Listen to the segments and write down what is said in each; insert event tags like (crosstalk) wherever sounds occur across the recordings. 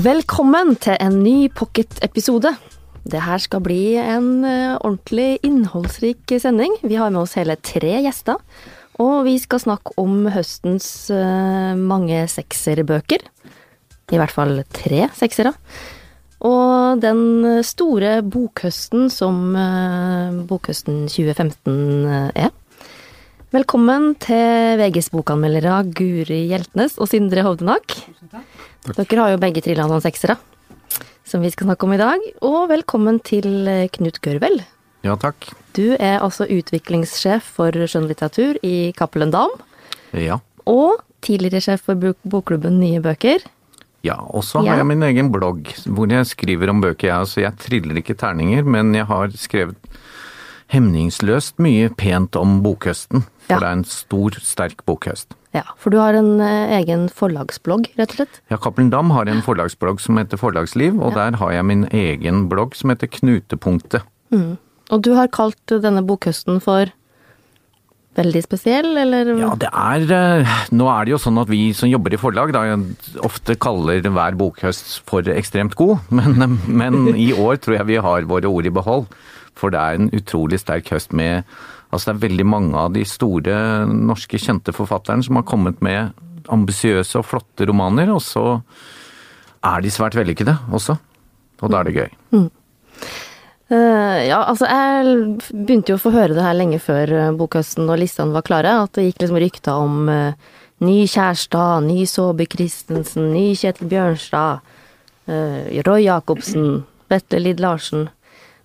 Velkommen til en ny pocket-episode. Det her skal bli en eh, ordentlig innholdsrik sending. Vi har med oss hele tre gjester. Og vi skal snakke om høstens eh, mange sekserbøker. I hvert fall tre seksere. Og den store bokhøsten som eh, bokhøsten 2015 eh, er. Velkommen til VGs bokanmeldere Guri Hjeltnes og Sindre Hovdenak. Dere har jo begge trilla noen seksere, som vi skal snakke om i dag. Og velkommen til eh, Knut Gørvel. Ja, takk. Du er altså utviklingssjef for skjønnlitteratur i Cappelen Dam. Ja. Og tidligere sjef for bokklubben Nye bøker. Ja, og så Ja. har jeg min egen blogg hvor jeg skriver om bøker. Jeg, altså, jeg triller ikke terninger, men jeg har skrevet hemningsløst mye pent om bokhøsten. For Ja. det er en stor, sterk bokhøst. Ja, for du har en eh, egen forlagsblogg, rett og slett. Ja, Cappelen Dam har en forlagsblogg som heter Forlagsliv, og der har jeg min egen blogg som heter Knutepunktet. Og du har kalt denne bokhøsten for veldig spesiell, eller? Ja, det er eh, Nå er det jo sånn at vi som jobber i forlag, da ofte kaller hver bokhøst for ekstremt god, (laughs) men, men i år tror jeg vi har våre ord i behold. For det er en utrolig sterk høst med Altså det er veldig mange av de store norske kjente forfatterne som har kommet med ambisiøse og flotte romaner, og så er de svært vellykkede også. Og da er det gøy. Eh, ja, altså jeg begynte jo å få høre det her lenge før eh, bokhøsten og listene var klare, at det gikk liksom rykter om uh, ny Kjærstad, ny Saabye Christensen, ny Kjetil Bjørnstad, uh, Roy Jacobsen, Vetle Lid Larsen.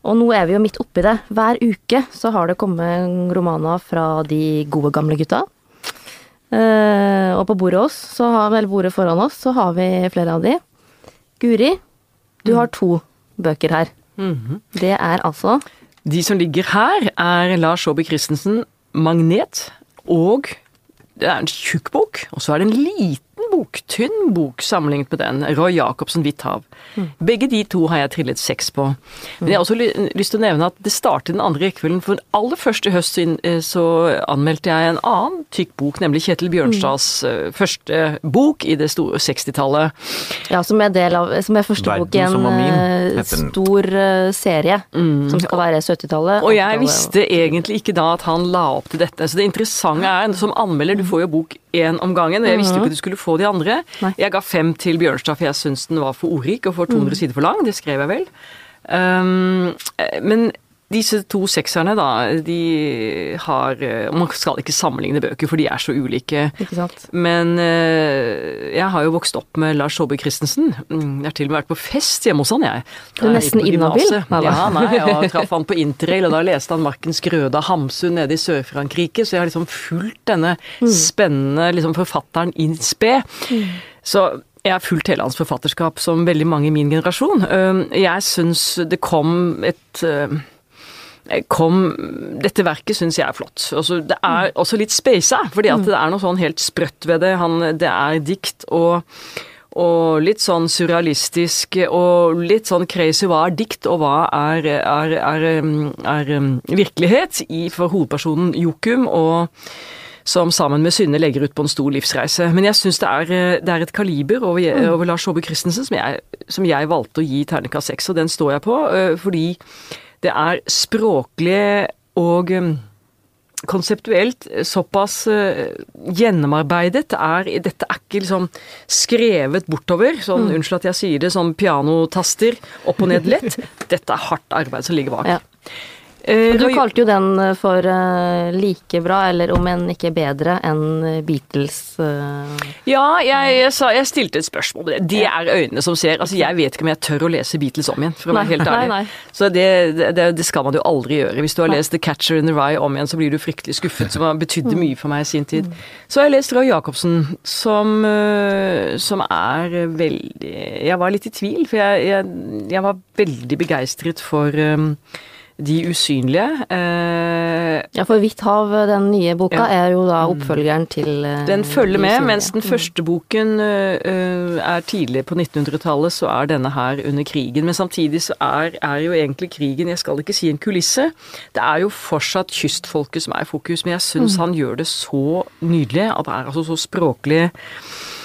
Og nå er vi jo midt oppi det. Hver uke så har det kommet romaner fra de gode gamle gutta. Uh, og på bordet oss, så har, eller bordet foran oss, så har vi flere av de. Guri, du har to bøker her. Det er altså De som ligger her, er Lars Saabye Christensen, 'Magnet', og det er en tjukk bok, og så er det en liten bok, tynn bok sammenlignet med den, Roy Jacobsen, 'Hvitt hav'. Begge de to har jeg trillet seks på. Men jeg har også ly- lyst til å nevne at det startet den andre rekkefølgen, for aller først i høst så eh, så anmeldte jeg en annen tykk bok, nemlig Kjetil Bjørnstads mm. første bok i det store 60-tallet. Ja, som er del av Som er første Verden bok i en som var min, eh, stor serie serie som skal være 70-tallet. Og jeg visste egentlig ikke da at han la opp til dette. Så det interessante er, som anmelder, du får jo bok én om gangen, og jeg visste jo ikke at du skulle få de andre. Nei. Jeg ga fem til Bjørnstad, for jeg syntes den var for ordrik og for 200 sider for lang. Det skrev jeg vel. Um, eh, men disse to sekserne, da, de har eh, Man skal ikke sammenligne bøker, for de er så ulike. Ikke sant. Men eh, jeg har jo vokst opp med Lars Saabye Christensen. Mm, Jeg har til og med vært på fest hjemme hos han, jeg. Du er nesten inhabil? Ja, nei, og (laughs) traff han på interrail, og da leste han Markens Grøda Hamsun nede i Sør-Frankrike, så jeg har liksom fulgt denne Mm. spennende liksom, forfatteren in spe. Så jeg har fulgt hele hans forfatterskap som veldig mange i min generasjon. Jeg syns det kom et kom, dette verket syns jeg er flott. Altså, det er også litt speisa, fordi at det er noe sånn helt sprøtt ved det. Han, det er dikt og, og litt sånn surrealistisk og litt sånn crazy. Hva er dikt, og hva er, er, er, um, er um, virkelighet i, for hovedpersonen Jokum? og som sammen med Synne legger ut på en stor livsreise. Men jeg syns det, eh, det er et kaliber over, over Lars Saabye Christensen som jeg, som jeg valgte å gi terningkast seks, og den står jeg på, øh, fordi det er språklig og konseptuelt såpass øh, gjennomarbeidet. Er, dette er ikke liksom skrevet bortover, sånn, unnskyld at jeg sier det, sånn pianotaster opp og ned lett. (laughs) Dette er hardt arbeid som ligger bak. Ja. Eh, Du kalte jo den eh, for eh, like bra, eller om enn ikke bedre, enn Beatles. Ja, jeg, jeg, sa, jeg stilte et spørsmål med det. Det er øynene som ser. Altså, Jeg vet ikke om jeg tør å lese Beatles om igjen, for å være helt (laughs) ærlig. nei, nei. Så det, det, det skal man jo aldri gjøre. Hvis du har lest The Catcher in the Rye om igjen, så blir du fryktelig skuffet, som har betydde Mm. mye for meg i sin tid. Så har jeg lest Roy Jacobsen, som, som er veldig Jeg var litt i tvil, for jeg, jeg, var veldig begeistret for De usynlige. Eh, Ja, for Hvitt hav, den nye boka, Ja. Mm. er jo da oppfølgeren til eh, Den følger med, Usynlige. mens den første boken øh, øh, er tidlig på 1900-tallet, så er denne her under krigen. Men samtidig så er, er jo egentlig krigen, jeg skal ikke si en kulisse, det er jo fortsatt kystfolket som er i fokus, men jeg syns han gjør det så nydelig, at det er altså så språklig mm,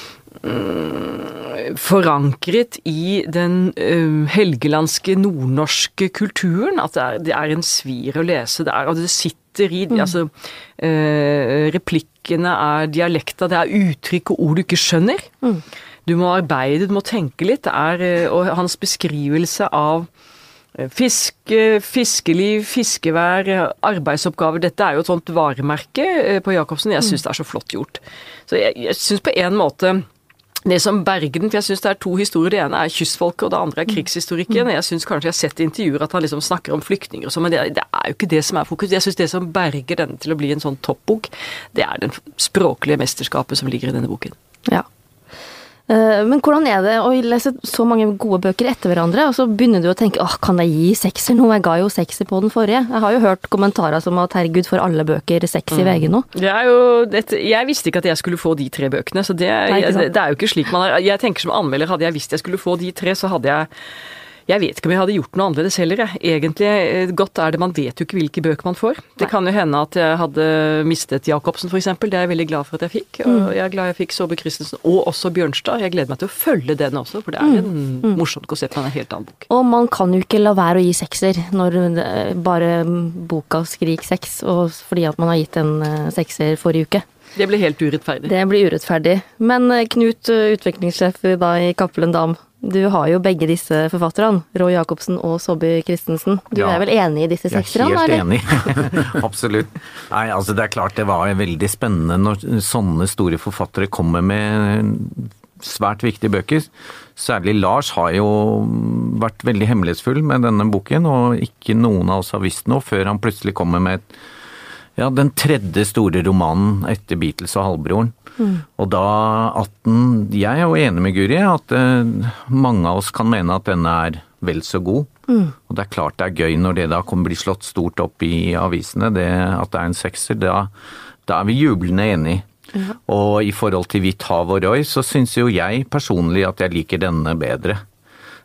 forankret i den uh, helgelandske, nordnorske kulturen. At det er, det er, en svir å lese. Det, er, det sitter i mm. altså, uh, Replikkene er dialekter, det er uttrykk og ord du ikke skjønner. Mm. Du må arbeide, du må tenke litt. Er, og hans beskrivelse av Fiske, fiskeliv, fiskevær, arbeidsoppgaver. Dette er jo et sånt varemerke på Jacobsen. Jeg syns det er så flott gjort. Så jeg, jeg syns på en måte det som berger den, for jeg syns det er to historier. Det ene er kystfolket, og det andre er krigshistorikken. Jeg syns kanskje jeg har sett i intervjuer at han liksom snakker om flyktninger og sånn, men det, det, er jo ikke det som er fokus. Jeg syns det som berger denne til å bli en sånn toppbok, det er det språklige mesterskapet som ligger i denne boken. Ja. Eh, men hvordan er det å lese så mange gode bøker etter hverandre, og så begynner du å tenke åh, kan jeg gi sekser nå? Jeg ga jo sekser på den forrige. Jeg har jo hørt kommentarer som at herregud, får alle bøker seks i mm. VG nå? Det er jo dette, Jeg visste ikke at jeg skulle få de tre bøkene, så det, Nei, det, det er jo ikke slik man er Jeg tenker som anmelder, hadde jeg visst jeg skulle få de tre, så hadde jeg jeg vet ikke om jeg hadde gjort noe annerledes heller, jeg. Egentlig, eh, godt er det, man vet jo ikke hvilke bøker man får. Det Nei. kan jo hende at jeg hadde mistet Jacobsen, f.eks. Det er jeg veldig glad for at jeg fikk. Og mm. jeg er glad jeg fikk Saabye Christensen, og også Bjørnstad. Jeg gleder meg til å følge den også, for det er mm. en mm. morsomt konsept med en helt annen bok. Og man kan jo ikke la være å gi sekser når bare boka skriker seks, og fordi at man har gitt en eh, sekser forrige uke. Det blir helt urettferdig. Det blir urettferdig. Men eh, Knut, utviklingssjef i Cappelen Dam, du har jo begge disse forfatterne, Roy Jacobsen og Saabye Christensen. Du ja, er vel enig i disse sekserne? Jeg er helt enig. (laughs) (laughs) Absolutt. Nei, altså det er klart det var veldig spennende når sånne store forfattere kommer med svært viktige bøker. Særlig Lars har jo vært veldig hemmelighetsfull med denne boken, og ikke noen av oss har visst noe før han plutselig kommer med et ja, den tredje store romanen etter Beatles og halvbroren. Mm. Og da at den Jeg er jo enig med Guri at eh, mange av oss kan mene at denne er vel så god. Mm. Og det er klart det er gøy når det da kommer bli slått stort opp i avisene, det at det er en sekser. Da, da er vi jublende enige. Ja. Og i forhold til Hvitt hav og Roy, så syns jo jeg personlig at jeg liker denne bedre.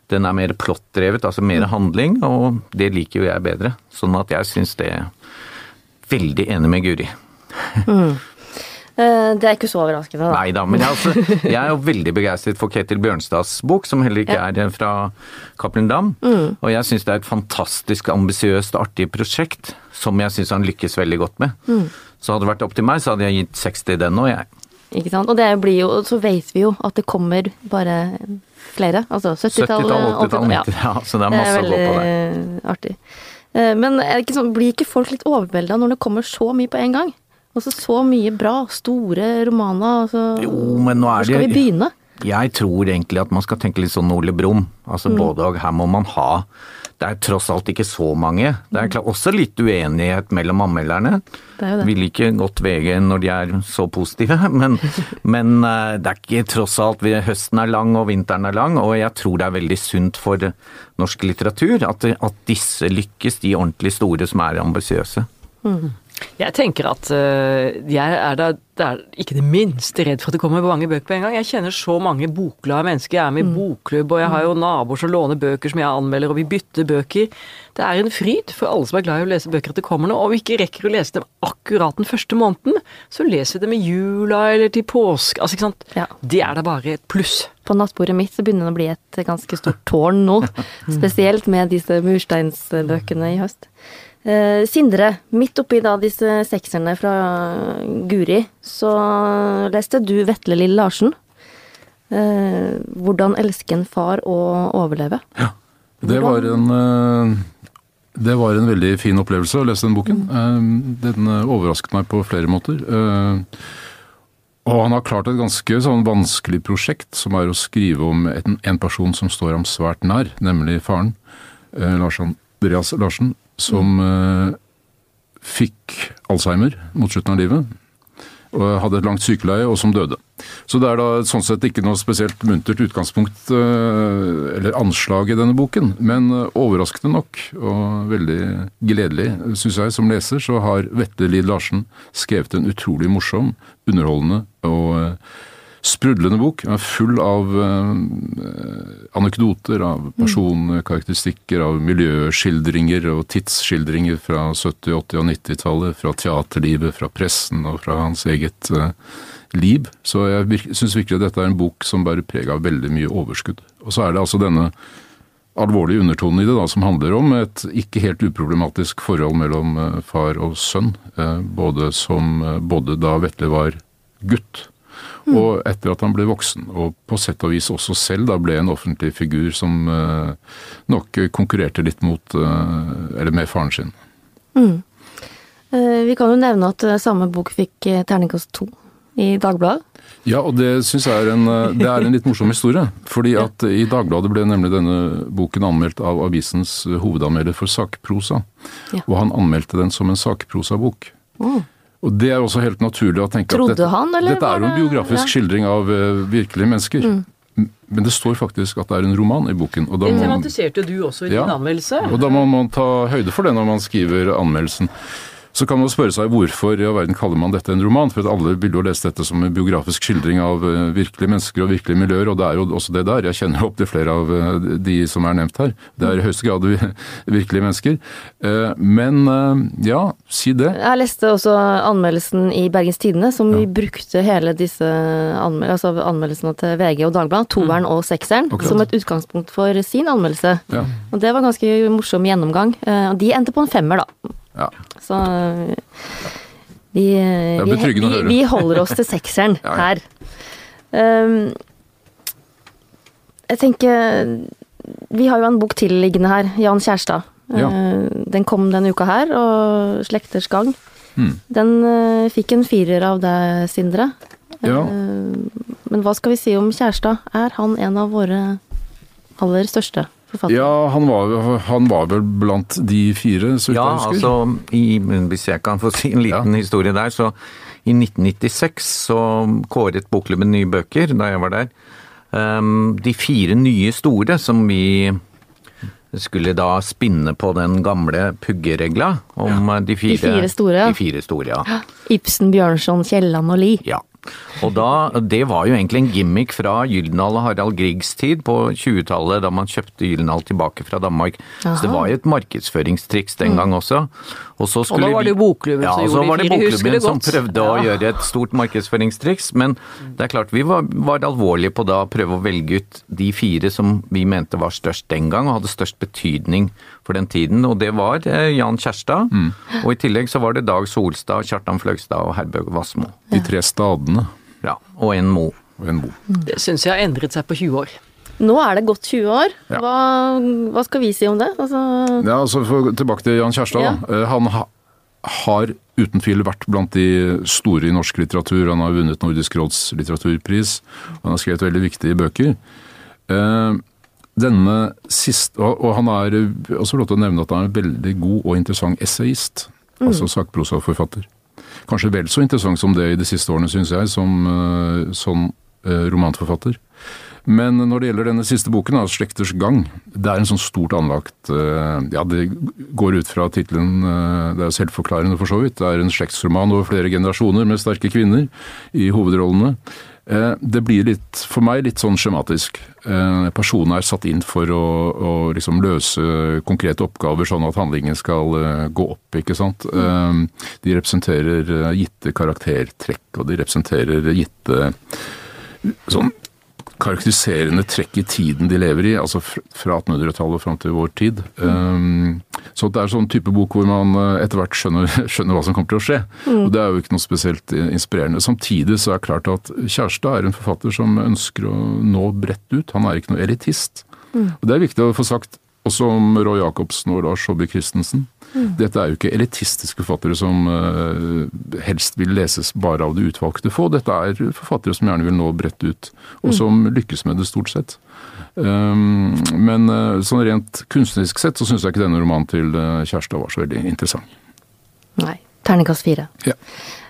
Den er mer plottdrevet, altså mer mm. handling, og det liker jo jeg bedre. Sånn at jeg syns det veldig enig med Guri. Mm. Eh, det er ikke så overraskende, da. Nei da, men jeg, altså, jeg, er jo veldig begeistret for Ketil Bjørnstads bok, som heller ikke ja. er fra Cappelen Dam. Mm. Og jeg syns det er et fantastisk ambisiøst, artig prosjekt, som jeg syns han lykkes veldig godt med. Mm. Så hadde det vært opp til meg, så hadde jeg gitt 60 i den òg, jeg. Ikke sant. Og det blir jo, så vet vi jo at det kommer bare flere. Altså 70-tallet, 70 80-tallet, ja. ja. Så det er masse det er å gå på der. Artig. Eh, men ikke sånn, blir ikke folk litt overvelda når det kommer så mye på en gang? Altså så mye bra, store romaner. Altså, jo, men nå er hvor skal vi begynne? Jeg tror egentlig at man skal tenke litt sånn Ole Brumm. Altså mm. både og. Her må man ha Det er tross alt ikke så mange. Det er også litt uenighet mellom anmelderne. Vil ikke godt VG når de er så positive, (laughs) men, men eh, det er ikke tross alt Høsten er lang og vinteren er lang, og jeg tror det er veldig sunt for norsk litteratur at, at disse lykkes, de ordentlig store som er ambisiøse. Mm. Jeg tenker at uh, jeg er da er ikke det minste redd for at det kommer mange bøker på en gang. Jeg kjenner så mange bokglade mennesker. Jeg er med i mm. bokklubb, og jeg har jo naboer som låner bøker som jeg anmelder, og vi bytter bøker. Det er en fryd for alle som er glad i å lese bøker at det kommer noe, og vi ikke rekker å lese dem akkurat den første måneden. Så leser vi dem i jula eller til påske. Altså, ikke sant. Ja. Det er da bare et pluss. På nattbordet mitt så begynner det å bli et ganske stort tårn nå. (laughs) Spesielt med disse mursteinsbøkene i høst. Eh, Sindre, midt oppi da disse sekserne fra Guri, så leste du Vetle Lille Larsen. Eh, 'Hvordan elske en far og overleve'. Ja, det var en eh, det var en veldig fin opplevelse å lese den boken. Mm. Den overrasket meg på flere måter. Og han har klart et ganske sånn vanskelig prosjekt, som er å skrive om en, person som står ham svært nær, nemlig faren. Lars Andreas Larsen, som mm. fikk Alzheimer mot slutten av livet. Og hadde et langt sykeleie, og som døde. Så det er da sånn sett ikke noe spesielt muntert utgangspunkt eh, eller anslag i denne boken. Men eh, overraskende nok, og veldig gledelig, syns jeg som leser, så har Vetle Lid Larsen skrevet en utrolig morsom, underholdende og sprudlende bok. Full av eh, anekdoter, av personkarakteristikker, av miljøskildringer og tidsskildringer fra 70-, 80- og 90-tallet. Fra teaterlivet, fra pressen og fra hans eget eh, liv. Så jeg virk, syns virkelig dette er en bok som bærer preg av veldig mye overskudd. Og så er det altså denne alvorlige undertonen i det, da, som handler om et ikke helt uproblematisk forhold mellom eh, far og sønn. Både, som, både da Vetle var gutt, og etter at han ble voksen. Og på sett og vis også selv da ble en offentlig figur som eh, nok konkurrerte litt mot, eh, eller med faren sin. Eh, Vi kan jo nevne at samme bok fikk terningkast to i Dagbladet. Ja, og det syns jeg er en, det er en litt morsom historie. Fordi at i Dagbladet ble nemlig denne boken anmeldt av avisens hovedanmelder for sakprosa. Ja. Og han anmeldte den som en sakprosabok. Mm. Og det er også helt naturlig å tenke Trodde at dette, han, eller dette er jo en biografisk ja. Mm. skildring av uh, virkelige mennesker. Men det står faktisk at det er en roman i boken. Og da Det tematiserte jo du også i din anmeldelse. og da må man ta høyde for det når man skriver anmeldelsen. Så kan man spørre seg hvorfor i all verden kaller man dette en roman? For alle ville jo lese dette som en biografisk skildring av eh, virkelige mennesker og virkelige miljøer, og det er jo også det der. Jeg kjenner opp til flere av eh, de som er nevnt her. Det er i høyeste grad (laughs) virkelige mennesker. Eh, Men ja, si det. Jeg leste også anmeldelsen i Bergens Tidende, som vi brukte hele disse anmel altså anmeldelsene til VG og Dagbladet, toeren og sekseren, Akkurat. som et utgangspunkt for sin anmeldelse. Ja. Og det var ganske morsom gjennomgang. Og de endte på en femmer, da. Ja. Så eh, vi, er vi, vi, vi holder oss til (laughs) sekseren Ja, her. Um, jeg tenker Vi har jo en bok til liggende her, Jan Kjærstad. Ja. Eh, Den kom denne uka her, og 'Slekters gang'. Hmm. Den eh, fikk en firer av deg, Sindre. Ja. Eh, Men hva skal vi si om Kjærstad? Er han en av våre aller største forfattere? Ja, han var, han var vel blant de fire, så vidt Ja, jeg husker. altså, i, hvis jeg kan få si en liten historie der, så i 1996 så kåret Bokklubben nye bøker, da jeg var der, Um, de fire nye store som vi skulle da spinne på den gamle puggeregla om ja. de fire, fire store, ja. De fire store, ja. Ibsen, Bjørnson, Kielland og Lie. Ja. Og da, det var jo egentlig en gimmick fra Gyldendal og Harald Griegs tid på 20-tallet, da man kjøpte Gyldendal tilbake fra Danmark. Så det var jo et markedsføringstriks den gang også. Og, så og da var det jo Bokklubben ja, som gjorde så det, var det Bokklubben det som prøvde prøvde å gjøre et stort markedsføringstriks, men det er klart vi var, var alvorlige på da å prøve å velge ut de fire som vi mente var størst den gang, og hadde størst betydning for den tiden, og det var eh, Jan Kjærstad, og i tillegg så var det Dag Solstad, Kjartan Fløgstad og Herbjørg Wassmo. De tre stadene Ja, og en Mo. og en Mo. Det syns jeg har endret seg på 20 år. Nå er det gått 20 år. Ja. Hva, hva skal vi si om det? Altså, Ja, altså Tilbake til Jan Kjærstad. Ja. Eh, Han ha, har uten tvil vært blant de store i norsk litteratur. Han har vunnet Nordisk råds litteraturpris. Han har skrevet veldig viktige bøker. Eh, Denne siste, og, han er eh, også lov til å nevne at han er en veldig god og interessant essayist. Altså sakprosaforfatter. Kanskje vel så interessant som det i de siste årene, syns jeg, som, som romanforfatter. Men når det gjelder denne siste boken, da, 'Slekters gang', det er en sånn stort anlagt eh, Ja, det går ut fra tittelen eh, Det er selvforklarende, for så vidt. Det er en slektsroman over flere generasjoner med sterke kvinner i hovedrollene. Eh, Det blir litt, for meg litt sånn skjematisk. Personene er satt inn for å, å liksom løse konkrete oppgaver, sånn at handlingen skal gå opp, ikke sant. De representerer gitte karaktertrekk, og de representerer gitte sånn karakteriserende trekk i tiden de lever i, altså fra 1800-tallet og fram til vår tid. Um, så det er sånn type bok hvor man eh, etter hvert skjønner, (laughs) skjønner hva som kommer til å skje. Og det er jo ikke noe spesielt eh, inspirerende. Samtidig så er det klart at Kjærstad er en forfatter som ønsker å nå bredt ut. Han er ikke noe elitist. Og det er viktig å få sagt også som Roy Jacobsen og Lars Saabye Christensen. Dette er jo ikke elitistiske forfattere som eh, helst vil leses bare av det utvalgte få. Dette er forfattere som gjerne vil nå bredt ut, og som lykkes med det stort sett. Um, men eh, sånn rent kunstnerisk sett så syns jeg ikke denne romanen til eh, Kjærstad var så veldig interessant. nei. Terningkast fire. Ja.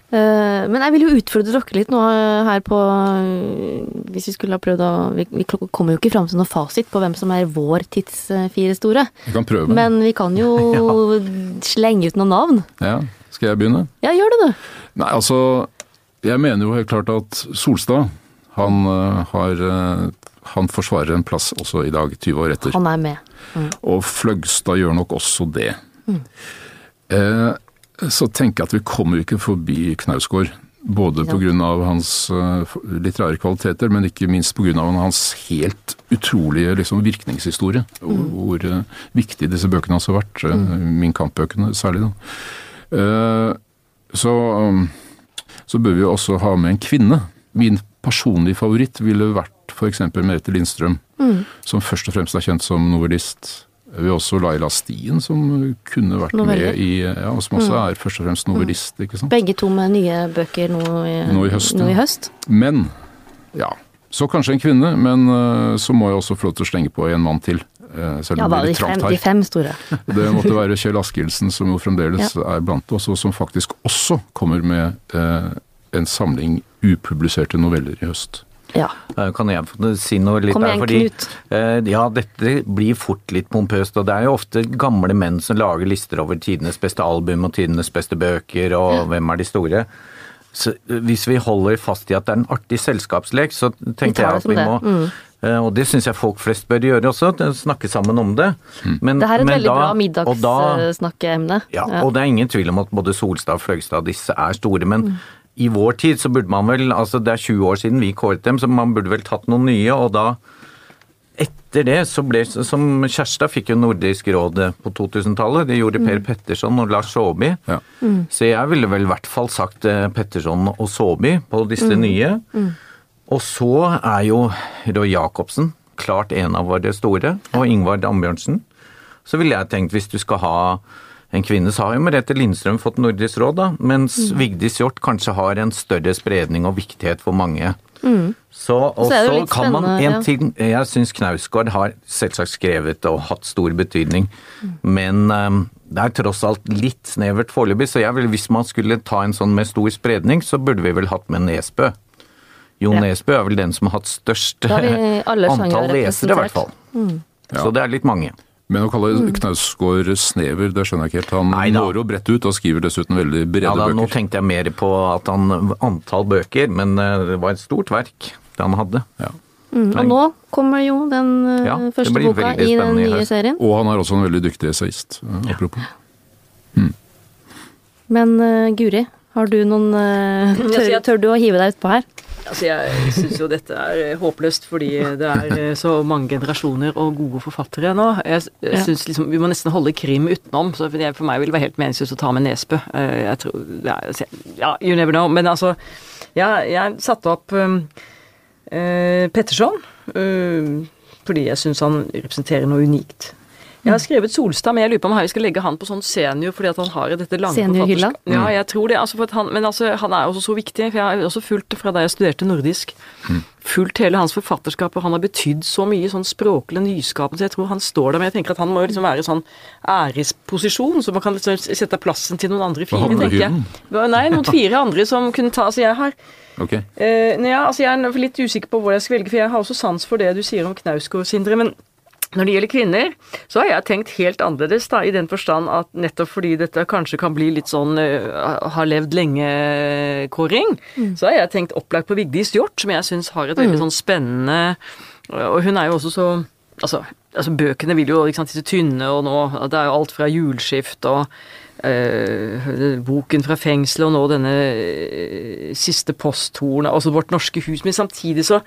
Eh, men jeg vil jo utfordre dere litt nå eh, her på eh, Hvis vi skulle ha prøvd å Vi, vi kommer jo ikke fram til noe fasit på hvem som er vår tids fire store. Vi kan prøve. Men vi kan jo (laughs) slenge ut noen navn. Ja, Skal jeg begynne? Ja, gjør det, du. Nei, altså Jeg mener jo helt klart at Solstad Han, har, han forsvarer en plass også i dag, 20 år etter. Han er med. Og Fløgstad gjør nok også det. Eh, så tenker jeg at vi kommer ikke forbi Knausgård. Både pga. hans eh, litterære kvaliteter, men ikke minst pga. hans helt utrolige liksom, virkningshistorie. Og Hvor eh, viktig disse bøkene hans har vært. Mm. Min kampbøkene særlig. Eh, så, um, så bør vi også ha med en kvinne. Min personlige favoritt ville vært f.eks. Merete Lindstrøm, som først og fremst er kjent som novellist. Vi har også Laila Stien, som kunne vært Noveller. med i ja, og Som også er først og fremst novellist. ikke sant? Begge to med nye bøker nå i, Nå i høst, Nå i høst. Men ja, så kanskje en kvinne, men øh, så må jeg også få lov til å slenge på en mann til. øh, Selv Ja om da, det blir litt fem, her. de fem store. (laughs) Det måtte være Kjell Askildsen, som jo fremdeles er blant oss, og som faktisk også kommer med øh, en samling upubliserte noveller i høst. Ja. Kan jeg si noe litt Kom der? igjen, Fordi, Knut. eh, ja, dette blir fort litt pompøst, og det er jo ofte gamle menn som lager lister over tidenes beste album og tidenes beste bøker, og hvem er de store. Så eh, hvis vi holder fast i at det er en artig selskapslek, så tenker jeg at vi vi det. må Mm. eh, Og det syns jeg folk flest bør gjøre også, snakke sammen om det. Men, Det her er et men veldig da- bra middagssnakkeemne. ja, og det er ingen tvil om at både Solstad og Fløgstad disse er store, men i vår tid så burde man vel, altså det er 20 år siden vi kåret dem, så man burde vel tatt noen nye, og da etter det så ble, som Kjærstad fikk jo Nordisk råd på 2000-tallet, det gjorde Per Petterson og Lars Saabye. Ja. Så jeg ville vel i hvert fall sagt eh, Petterson og Saabye på disse nye. Og så er jo Roy Jacobsen klart en av våre store, og Ingvard Ambjørnsen. Så ville jeg tenkt hvis du skal ha en kvinne, så har jo Merete Lindstrøm fått Nordisk råd, da, mens Vigdis Hjorth kanskje har en større spredning og viktighet for mange. Så, og Så så kan man en ja. ting Jeg syns Knausgård har selvsagt skrevet og hatt stor betydning, men um, det er tross alt litt snevert foreløpig, så jeg vil, hvis man skulle ta en sånn med stor spredning, så burde vi vel hatt med Nesbø. Jo Ja. Nesbø er vel den som har hatt størst (laughs) antall lesere, i hvert fall. representert. Så det er litt mange. Men å kalle Knausgård snever, det skjønner jeg ikke helt. Han Nei når jo bredt ut og skriver dessuten veldig brede Ja, da, nå tenkte jeg mer på at han antall bøker, men eh, det var et stort verk det han hadde. Ja. Mm, og nå kommer jo den eh, Ja, første boka i den nye serien. Og han er også en veldig dyktig essayist, eh, apropos. Men uh, Guri, har du noen Altså, tør, tør du å hive deg utpå her? Altså, jeg syns jo dette er eh, håpløst, fordi det er eh, så mange generasjoner og gode forfattere nå. Jeg, jeg synes liksom Vi må nesten holde krim utenom. Så for, for meg vil det være helt meningsløst å ta med Nesbø. Eh, Jeg tror ja, you never know. Men altså, ja, jeg satte opp um, eh, Petterson Uh, fordi jeg syns han representerer noe unikt. Jeg har skrevet Solstad, men jeg lurer på om jeg skal legge han på sånn senior, fordi at han har dette lange Seniorhylla? Ja, jeg tror det. Altså for at han, men altså, han er også så viktig, for jeg har også fulgt fra da jeg studerte nordisk. Fulgt hele hans forfatterskap, og han har betydd så mye sånn språklig nyskapende, så jeg tror han står der. Men jeg tenker at han må jo liksom være i sånn æresposisjon, så man kan liksom sette plassen til noen andre fire, tenker jeg. Nei, noen (laughs) fire andre som kunne ta Altså, jeg har Ok. uh, ja, altså jeg er litt usikker på hvor jeg skal velge, for jeg har også sans for det du sier om Knausgård, Sindre. Men når det gjelder kvinner, så har jeg tenkt helt annerledes, da, i den forstand at nettopp fordi dette kanskje kan bli litt sånn uh, har levd lenge-kåring, så har jeg tenkt opplagt på Vigdis Hjorth, som jeg syns har et veldig sånn spennende Og hun er jo også så Altså, altså bøkene vil jo, ikke sant, disse tynne, og nå Det er jo alt fra julskift og uh, boken fra fengselet, og nå denne uh, siste posthornet, altså Vårt norske hus. Men samtidig så,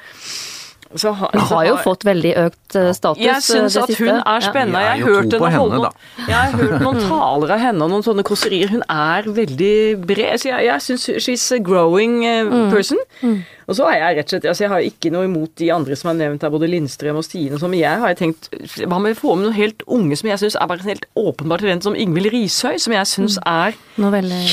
så ha, så har jo fått veldig økt eh, status. jeg eh, syns at hun er spennende. Vi er Jeg har hørt henne holde henne, noen, jeg har hørt noen (laughs) taler av henne og noen sånne kåserier. Hun er veldig bred. Så jeg, jeg syns she's a growing eh, person. Og så har jeg rett og slett altså Jeg har ikke noe imot de andre som er nevnt her, både Lindstrøm og Stine og sånn, men jeg har tenkt Hva med å få med noen helt unge som jeg syns er bare en helt åpenbart talent, som Ingvild Rishøi, som jeg syns er mm. veldig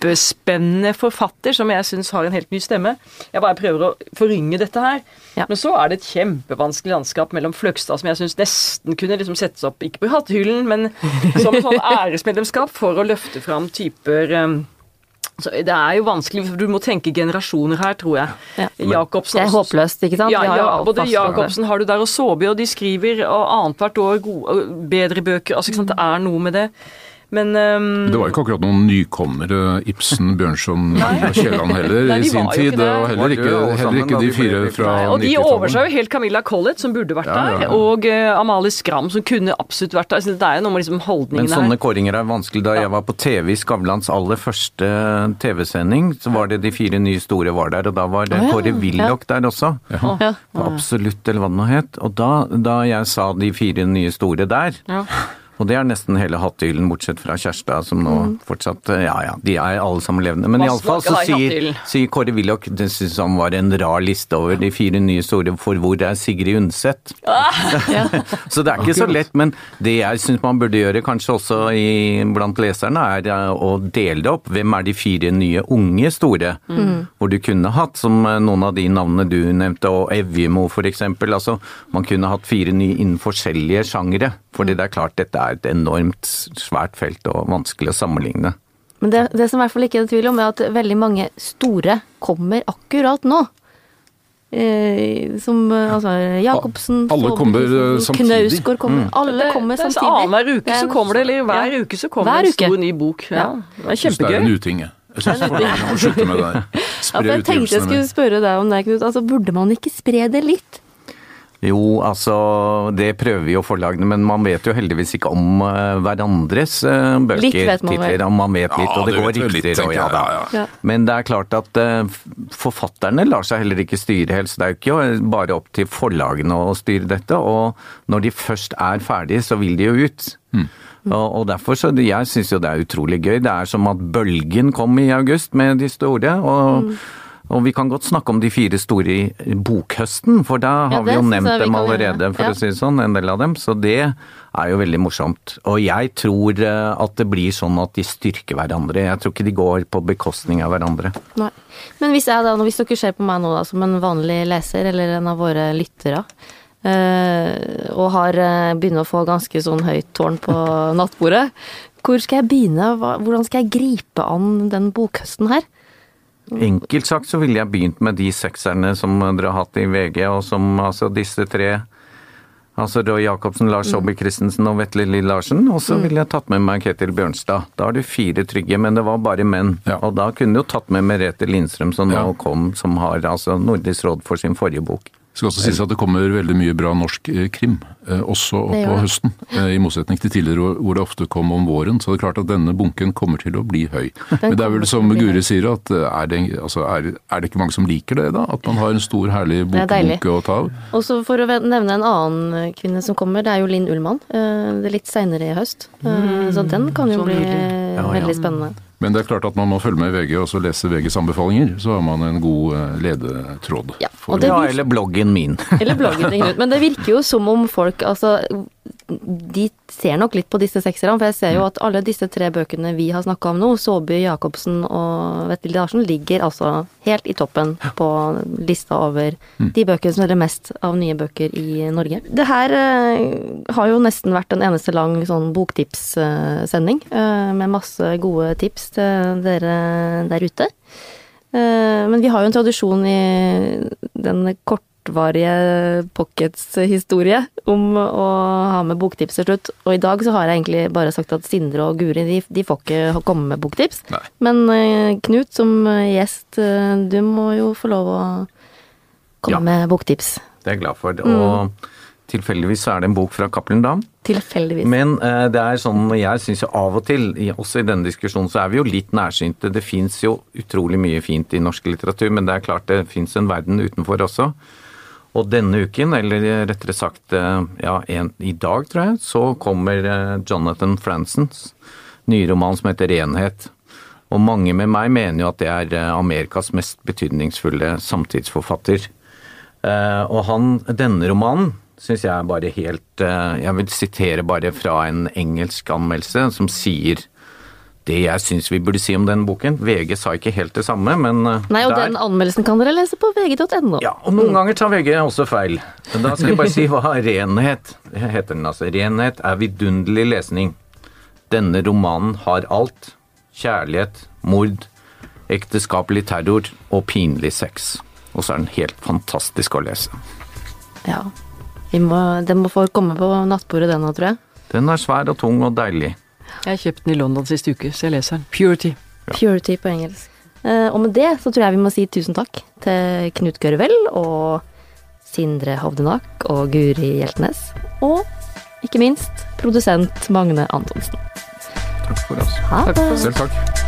kjempespennende forfatter som jeg syns har en helt ny stemme. Jeg bare prøver å forynge dette her. Ja. Men så er det et kjempevanskelig landskap mellom Fløgstad, som jeg syns nesten kunne liksom settes opp, ikke på hatthyllen, men (laughs) som sånn æresmedlemskap for å løfte fram typer um, så Det er jo vanskelig, for du må tenke generasjoner her, tror jeg. Ja. Jacobsen Det er håpløst, ikke sant? ja, ja både. Jacobsen har du der, og Saabye, og de skriver annethvert år gode, bedre bøker. altså ikke sant, Det er noe med det. Men um, Det var ikke akkurat noen nykommere, Ibsen, (laughs) Bjørnson og Kielland heller, Nei, i sin tid. det. Og heller ikke, heller ikke de fire fra fra Nei, og de 90-tallet. jo helt Camilla Collett, som burde vært Ja, ja, ja. der, og uh, Amalie Skram, som kunne absolutt vært der. Så det er jo noe med liksom Men sånne her. kåringer er vanskelig. Da jeg var på TV i Skavlans aller første TV-sending, så var det de fire nye store var der, og da var det Kåre Willoch der også. Absolutt, eller hva det nå het. Og da, da jeg sa de fire nye store der, Ja. Og det er nesten hele hatthyllen, bortsett fra Kjærstad, som nå fortsatt Ja ja, de er alle sammen levende. Men iallfall så sier, sier Kåre Willoch det syns han var en rar liste over de fire nye store, for hvor er Sigrid Undset? (laughs) Så det er ikke så lett, men det jeg syns man burde gjøre, kanskje også i, blant leserne, er eh, å dele det opp. Hvem er de fire nye unge store? Hvor du kunne hatt, som eh, noen av de navnene du nevnte, og Evjemo for eksempel. Altså, man kunne hatt fire nye innen forskjellige sjangere. Fordi det er klart dette er et enormt svært felt og vanskelig å sammenligne. Men det, det som i hvert fall ikke er tvil om, er at veldig mange store kommer akkurat nå. Eh, som eh, altså Jacobsen, Alle kommer, eh, samtidig. Knausgård kommer. Alle kommer det er så samtidig. Annenhver uke så kommer det, eller hver Ja. uke så kommer Hver en uke. stor ny bok. Ja. Ja. Det er Jeg synes det er en kjempegøy. uting, jeg. Jeg syns folk må slutte med det (laughs) der. Ja, Spre for jeg tenkte jeg skulle spørre deg om det, Knut. Altså, burde man ikke spre det litt? Jo, altså det prøver jo forlagene, men man vet jo heldigvis ikke om eh, hverandres uh, bøker. Litt vet man titler, om man vet litt, Ja, og det, det går litt, rykter og ja da. Ja, ja. Men det er klart at eh, forfatterne lar seg heller ikke styre helt, så det er jo ikke bare opp til forlagene å styre dette. Og når de først er ferdige, så vil de jo ut. Mm. Og, og derfor så Jeg syns jo det er utrolig gøy. Det er som at Bølgen kom i august med de store. og Mm. Og vi kan godt snakke om de fire store i bokhøsten, for da har Ja, vi jo nevnt vi dem allerede, for Ja. å si det sånn, en del av dem. Så det er jo veldig morsomt. Og jeg tror eh, at det blir sånn at de styrker hverandre. Jeg tror ikke de går på bekostning av hverandre. Nei. Men hvis, jeg da, hvis dere ser på meg nå da, som en vanlig leser, eller en av våre lyttere, eh, og har begynt begynner å få ganske sånn høyt tårn på (laughs) nattbordet, hvor skal jeg begynne? Hvordan skal jeg gripe an den bokhøsten her? Enkelt sagt så ville jeg begynt med de sekserne som dere har hatt i VG, og som altså disse tre Altså Roy Jacobsen, Lars Saabye Christensen og Vetle Lill Larsen. Og så ville jeg tatt med meg Ketil Bjørnstad. Da har du fire trygge, men det var bare menn. Ja. Og da kunne du jo tatt med Merete Lindstrøm, som Ja. nå kom, som har altså Nordisk råd for sin forrige bok. Skal også sies at det kommer veldig mye bra norsk eh, krim, eh, også det. høsten. eh, I motsetning til tidligere hvor- det ofte kom om våren. Så det er klart at denne bunken kommer til å bli høy. Men det er vel som Guri sier, at er det, altså er, er det ikke mange som liker det, da? At man har en stor, herlig er bokbunke å ta av? Og så for å nevne en annen kvinne som kommer, det er jo Linn Ullmann. Det er litt seinere i høst. Eh, Så den kan jo sånn bli. Ja, ja. veldig spennende. Men det er klart at man må følge med i VG og så lese VGs anbefalinger. Så har man en god eh, ledetråd. Ja, og det- Ja, eller bloggen min. Eller bloggen din. Men det virker jo som om folk altså De ser nok litt på disse sekserne, for jeg ser jo at alle disse tre bøkene vi har snakka om nå, Saabye, Jacobsen og Vetle Larsen, ligger altså helt i toppen på lista over de bøkene som selger mest av nye bøker i Norge. Det her eh, har jo nesten vært en eneste lang sånn boktipssending, eh, med masse gode tips til dere der ute. Eh, Men vi har jo en tradisjon i den kortvarige Pockets historie om å ha med boktips til slutt. Og i dag så har jeg egentlig bare sagt at Sindre og Guri de, de får ikke komme med boktips. Nei. Men eh, Knut som eh, gjest, eh, du må jo få lov å komme Ja. med boktips. Det er jeg glad for. Og tilfeldigvis så er det en bok fra Cappelen Dam. Tilfeldigvis. Men eh, det er sånn, jeg syns jo av og til, også i denne diskusjonen, så er vi jo litt nærsynte. Det fins jo utrolig mye fint i norsk litteratur, men det er klart det fins en verden utenfor også. Og denne uken, eller rettere sagt eh, ja, en, i dag, tror jeg, så kommer eh, Jonathan Fransons nye roman som heter Renhet. Og mange med meg mener jo at det er eh, Amerikas mest betydningsfulle samtidsforfatter. Og han, denne romanen syns jeg er bare helt Jeg vil sitere bare fra en engelsk anmeldelse som sier det jeg syns vi burde si om den boken. VG sa ikke helt det samme, men eh, Nei, og der- den anmeldelsen kan dere lese på vg.no. ja, og noen ganger tar VG også feil. Men da skal jeg bare si hva (laughs) renhet heter den altså. Renhet er vidunderlig lesning. Denne romanen har alt. Kjærlighet, mord, ekteskapelig terror og pinlig sex. Og så er den helt fantastisk å lese. Ja. Må, den må få komme på nattbordet, den nå, tror jeg. Den er svær og tung og deilig. Jeg har kjøpt den i London sist uke, så jeg leser den. Purity. Purity på engelsk. Eh, og med det så tror jeg vi må si tusen takk til Knut Gørvel og Sindre Hovdenak og Guri Hjeltnes. Og ikke minst produsent Magne Antonsen. Takk for oss. Ha det. Selv takk.